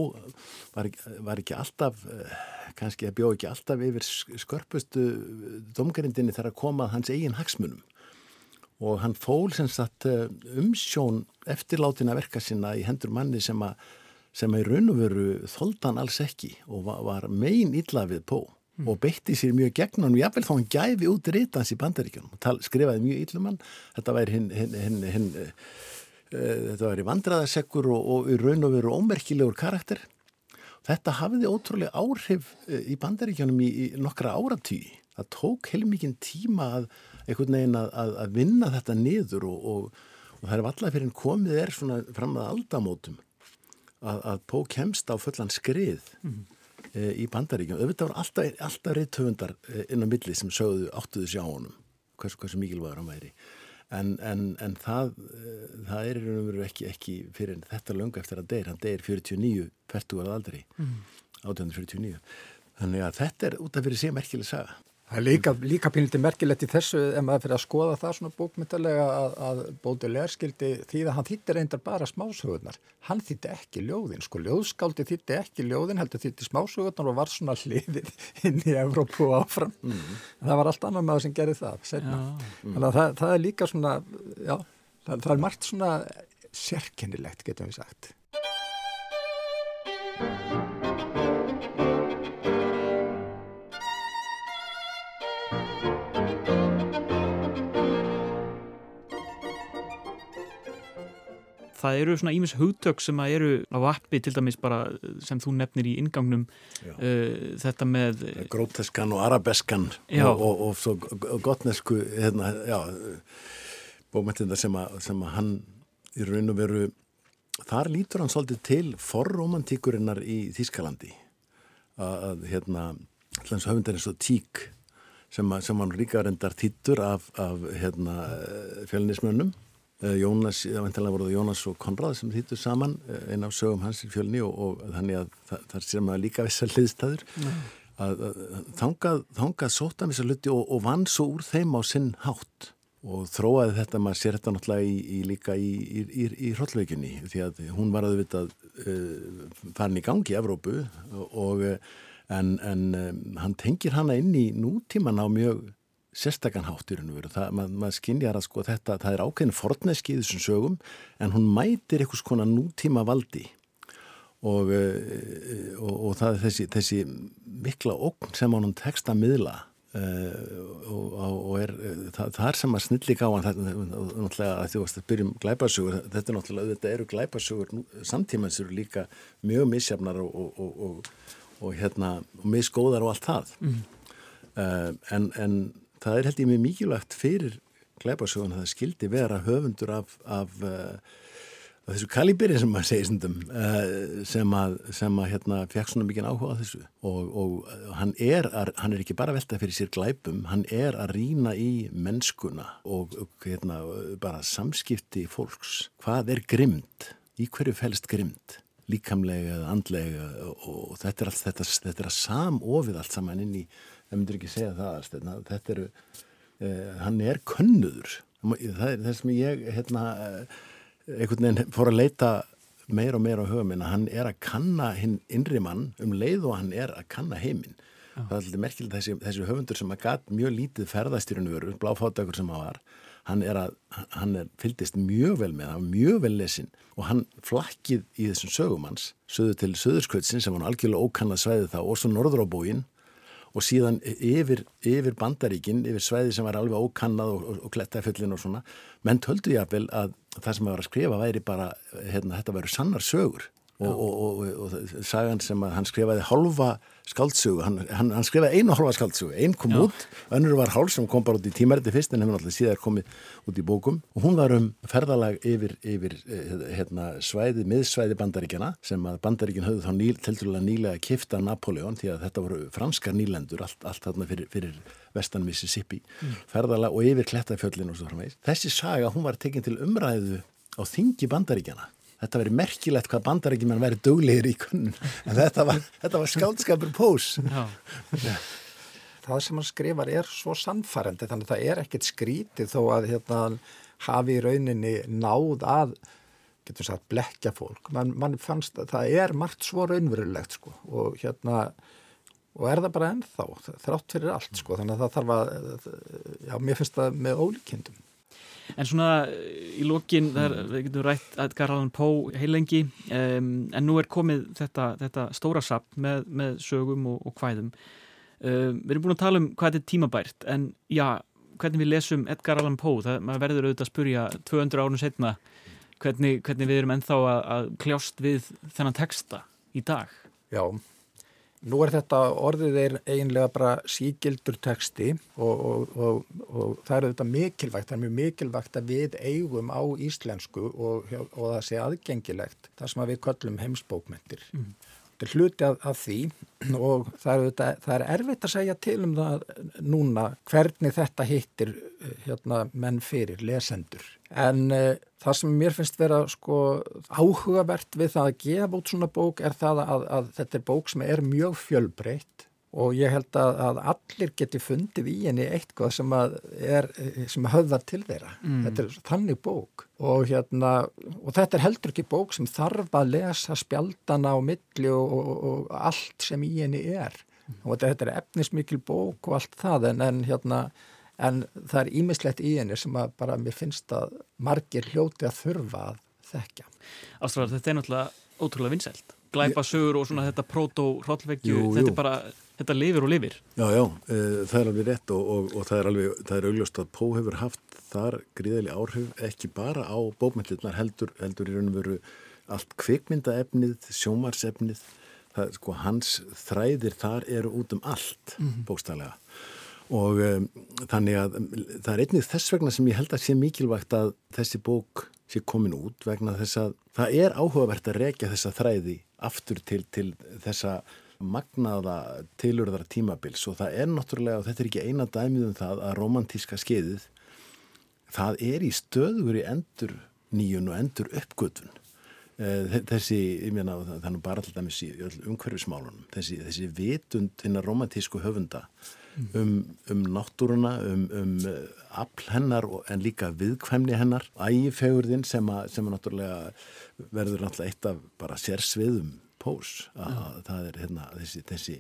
var, var ekki alltaf, eh, kannski að bjóð ekki alltaf yfir skörpustu domgarindinni þegar að koma hans eigin hagsmunum og hann fól sem sagt eh, umsjón eftirlátina verka sinna í hendur manni sem að sem í raun og veru þóldan alls ekki og var, var megin illa við Pó mm. og beitti sér mjög gegn hann jáfnveil þá hann gæfi út rítans í bandaríkjunum og skrifaði mjög yllumann þetta væri hinn hin, hin, hin, uh, þetta væri vandraðasekkur og, og í raun og veru ómerkilegur karakter. Þetta hafiði ótrúlega áhrif uh, í bandaríkjunum í, í nokkra áratýi það tók heilmikinn tíma að að, að, vinna þetta niður og, og, og það er valla fyrir en komið er svona fram að aldamótum að, að Pó kemst á fullan skrið mm e, í bandaríkjum. Auðvitað var alltaf, alltaf reythöfundar e, inn á milli sem sögðu áttuðu sjá honum, hversu, hversu mikilvægur hann væri. En, en, en það, e, það er í raun og veru ekki, ekki fyrir þetta löngu eftir að deyr. Hann deyr 49, 40 ára aldrei, mm. 1849. Þannig að þetta er út af fyrir sig merkileg saga. Það er líka, líka pínlítið merkilegt í þessu ef maður fyrir að skoða það svona bókmyndalega að, að Bóðulegar skildi því að hann þýtti reyndar bara smásögurnar. Hann þýtti ekki ljóðin, sko ljóðskáldi þýtti ekki ljóðin, heldur þýtti smásögurnar og var svona hliðið inn í Evrópu og áfram. Mm. Það var allt annað maður sem gerði það, setna. Mm. Þannig að það, það er líka svona, já, það, það er margt svona sérkennilegt getum við sagt. Það eru svona ímis hugtök sem að eru á appi til dæmis bara sem þú nefnir í ingangnum uh, þetta með Gróteskan og arabeskan og, og, og svo gotnesku hérna, bókmyndir sem, sem að hann í raun og veru þar lítur hann svolítið til forromantíkurinnar í Þískalandi að hérna hlans höfundar eins og tík sem, að, sem hann ríkar endar tittur af, af hérna, Eh, Jónas, það vantilega voruð Jónas og Konrad sem þýttu saman eh, einn af sögum hans í fjölni og, og þannig að það, það sé maður líka vissar hliðstæður mm. að, að þangað, þangað sóta með þessar luti og, og vann svo úr þeim á sinn hátt og þróaði þetta, maður sér þetta náttúrulega í, í, líka í, í, í hrollveikinni því að hún var að vita uh, farin í gangi í Evrópu og en, en um, hann tengir hana inn í nútíman á mjög sérstakann hátt í raun og veru. Maður mað skinnjar að sko þetta, það er ákveðin forneski í þessum sögum en hún mætir einhvers konar nútíma valdi og, uh, og, og það er þessi, þessi mikla okn sem hann tekst að miðla uh, og, og er, það, það er sem að snilli gáðan þetta náttúrulega að þú veist að byrjum glæpasugur, þetta er náttúrulega þetta eru glæpasugur samtímans eru líka mjög misjafnar og hérna misgóðar og allt það mm. uh, en, en það er held ég mjög mikilvægt fyrir glæparsögun að það skildi vera höfundur af, af, uh, af þessu kaliberi sem maður segir stundum uh, sem að, sem að hérna, fekk svona mikið áhuga á þessu og, og hann, er að, hann er ekki bara veltað fyrir sér glæpum, hann er að rína í mennskuna og hérna, bara samskipti fólks. Hvað er grimd? Í hverju fælst grimd? líkamlega eða andlega og þetta er allt þetta, þetta er að samofið allt saman inn í það myndur ekki segja það þetta eru, eh, hann er könnuður. Það er þess að ég hérna, eh, einhvern veginn fór að leita meir og meir á höfuminn að hann er að kanna hinn innri mann um leið og hann er að kanna heiminn. Ah. það er alltaf merkilegt þessi, þessi höfundur sem að gatt mjög lítið ferðastýrunu veru, bláfáttakur sem hann var hann er að, hann er fyldist mjög vel með, hann mjög vel lesin og hann flakkið í þessum sögum hans söðu til söðurskvöldsin sem var algjörlega ókannað svæði þá og svo norður á bóin og síðan yfir, yfir bandaríkin, yfir sveiði sem var alveg ókannað og, og, og klettafullin og svona menn töldu ég að vel að það sem vera að skrifa væri bara, hérna, þetta væri sannar sögur og, og, og sagan sem að hann skrifaði halva skáldsögu, hann, hann, hann skrifaði einu halva skáldsögu, einn kom Já. út önnur var hálf sem kom bara út í tímæriti fyrst en hefur náttúrulega síðar komið út í bókum og hún var um ferðalag yfir, yfir hérna, svæði, miðsvæði bandaríkjana sem að bandaríkin höfðu þá níl, telturlega nýlega kifta Napoleon því að þetta voru franskar nýlendur allt, allt þarna fyrir, fyrir vestan Mississippi mm. ferðalag og yfir klettafjöllin og svo framvegis. Þessi saga hún var tekinn til umræðu á þingi bandaríkjana þetta veri merkilegt hvað bandarækjum hann veri döglegir í kunnun en þetta var, var skáldskapur pós. Það sem hann skrifar er svo sannfærandi þannig að það er ekkert skrítið þó að hérna, hafi í rauninni náð að getur sagt blekja fólk. Man, mann fannst að það er margt svo raunverulegt sko og hérna og er það bara ennþá, þrátt fyrir allt sko, þannig að það þarf að, já, mér finnst það með ólíkindum. En svona í lókin, við getum rætt að Garðan Pó heilengi, um, en nú er komið þetta, þetta stóra sapp með, með sögum og, og hvæðum. Um, við erum búin að tala um hvað þetta er tímabært, en já, hvernig við lesum Edgar Allan Poe, það verður auðvitað að spurja 200 árun setna hvernig, hvernig við erum ennþá að, að kljást við þennan texta í dag. Já, Nú er þetta orðið eiginlega bara sígildur texti og, og, og, og það er þetta mikilvægt, það er mjög mikilvægt að við eigum á íslensku og það sé aðgengilegt, það sem við köllum heimsbókmentir. Mm. Þetta er hluti af, af því og það er, það er erfitt að segja til um það núna hvernig þetta hittir eh, hérna, menn fyrir, lesendur. En uh, það sem mér finnst vera sko, áhugavert við það að gefa út svona bók er það að, að þetta er bók sem er mjög fjölbreytt og ég held að, að allir geti fundið í henni eitthvað sem, er, sem höfðar til þeirra. Mm. Þetta er þannig bók og, hérna, og þetta er heldur ekki bók sem þarf að lesa spjaldana á milli og, og, og allt sem í henni er. Mm. Og þetta er efnismikil bók og allt það en, en, hérna, en það er ímislegt í henni sem bara mér finnst að margir hljóti að þurfa að þekka. Ástráðar, þetta er náttúrulega ótrúlega vinsælt. Glæpa sögur og svona þetta proto-hrollvekju, þetta er bara þetta lifir og lifir. Já, já, e, það er alveg rétt og, og, og það er alveg, það er augljóst að Pó hefur haft þar gríðali áhrif ekki bara á bókmyndirnar heldur, heldur í raun og veru allt kvikmyndaefnið, sjómarsefnið, það, sko, hans þræðir þar eru út um allt mm -hmm. bókstælega og um, þannig að það er einnig þess vegna sem ég held að sé mikilvægt að þessi bók sé komin út vegna þess að það er áhugavert að rekja þessa þræði aftur til, til þessa magnaða tilurðara tímabils og það er náttúrulega, og þetta er ekki eina dæmið um það, að romantíska skeiðið það er í stöður í endur nýjun og endur uppgötun eh, þessi, ég meina þannig bara alltaf dæmis í umhverfismálunum þessi, þessi vitund hinnar romantísku höfunda um, um náttúruna, um, um eh, afl hennar en líka viðkvæmni hennar ægifegurðin sem að, sem að náttúrulega verður náttúrulega eitt af bara sérsviðum pós að það er hérna, þessi, þessi,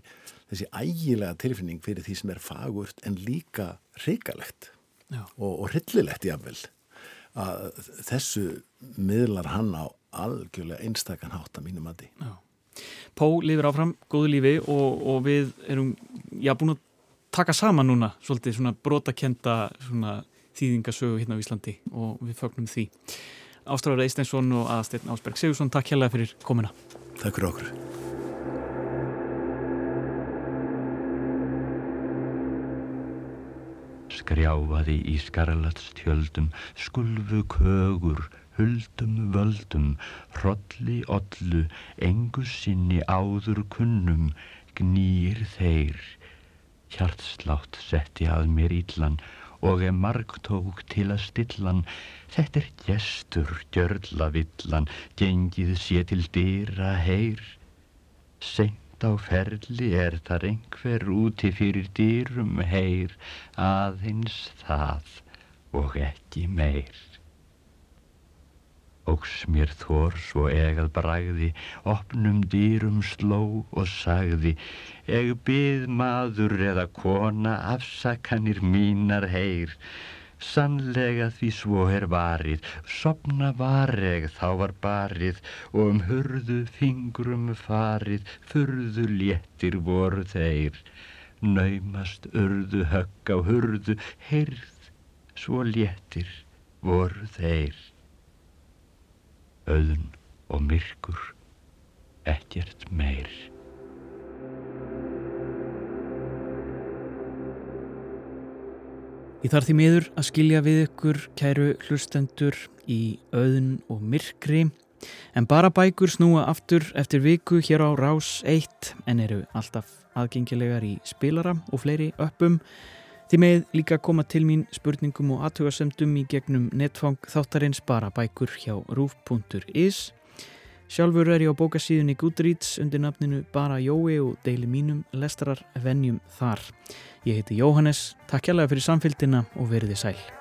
þessi ægilega tilfinning fyrir því sem er fagurt en líka hrikalegt og, og hryllilegt jáfnvel að þessu miðlar hann á algjörlega einstakann hátt að mínum aði Pó lifir áfram góðu lífi og, og við erum já búin að taka saman núna svolítið svona brotakenda svona þýðingasögu hérna á Íslandi og við fögnum því. Ástráður Eisteinsson og aðsteinn Ásberg Sigursson, takk hérlega fyrir komina Takk fyrir okkur. Skrjáfaði í skarlatstjöldum, skulfu kögur, huldum völdum, hrolli ollu, engu sinni áður kunnum, gnýr þeir. Hjartslátt setti að mér íllan og ef marg tók til að stillan, þetta er gestur, gjörla villan, gengið sé til dýra heyr. Seint á ferli er þar einhver úti fyrir dýrum heyr, aðeins það og ekki meir. Ógs mér þór svo egað bragði, opnum dýrum sló og sagði, eg byð maður eða kona afsakanir mínar heyr. Sannlega því svo er varið, sopna vareg þá var barið og um hurðu fingrum farið, furðu léttir voru þeir. naumast urðu högg á hurðu, heyrð, svo léttir voru þeir. Öðun og myrkur, ekkert meir. Ég þarf því miður að skilja við ykkur kæru hlustendur í öðun og myrkri en bara bækur snúa aftur eftir viku hér á Rás 1 en eru alltaf aðgengilegar í spilara og fleiri öppum. Þið með líka koma til mín spurningum og aðtugasemdum í gegnum netfang þáttarins bara bækur hjá rúf.is. Sjálfur er ég á bókasíðunni Goodreads undir nafninu Bara Jói og deili mínum lestrar vennjum þar. Ég heiti Jóhannes, takk hjálpa fyrir samfélgina og veriði sæl.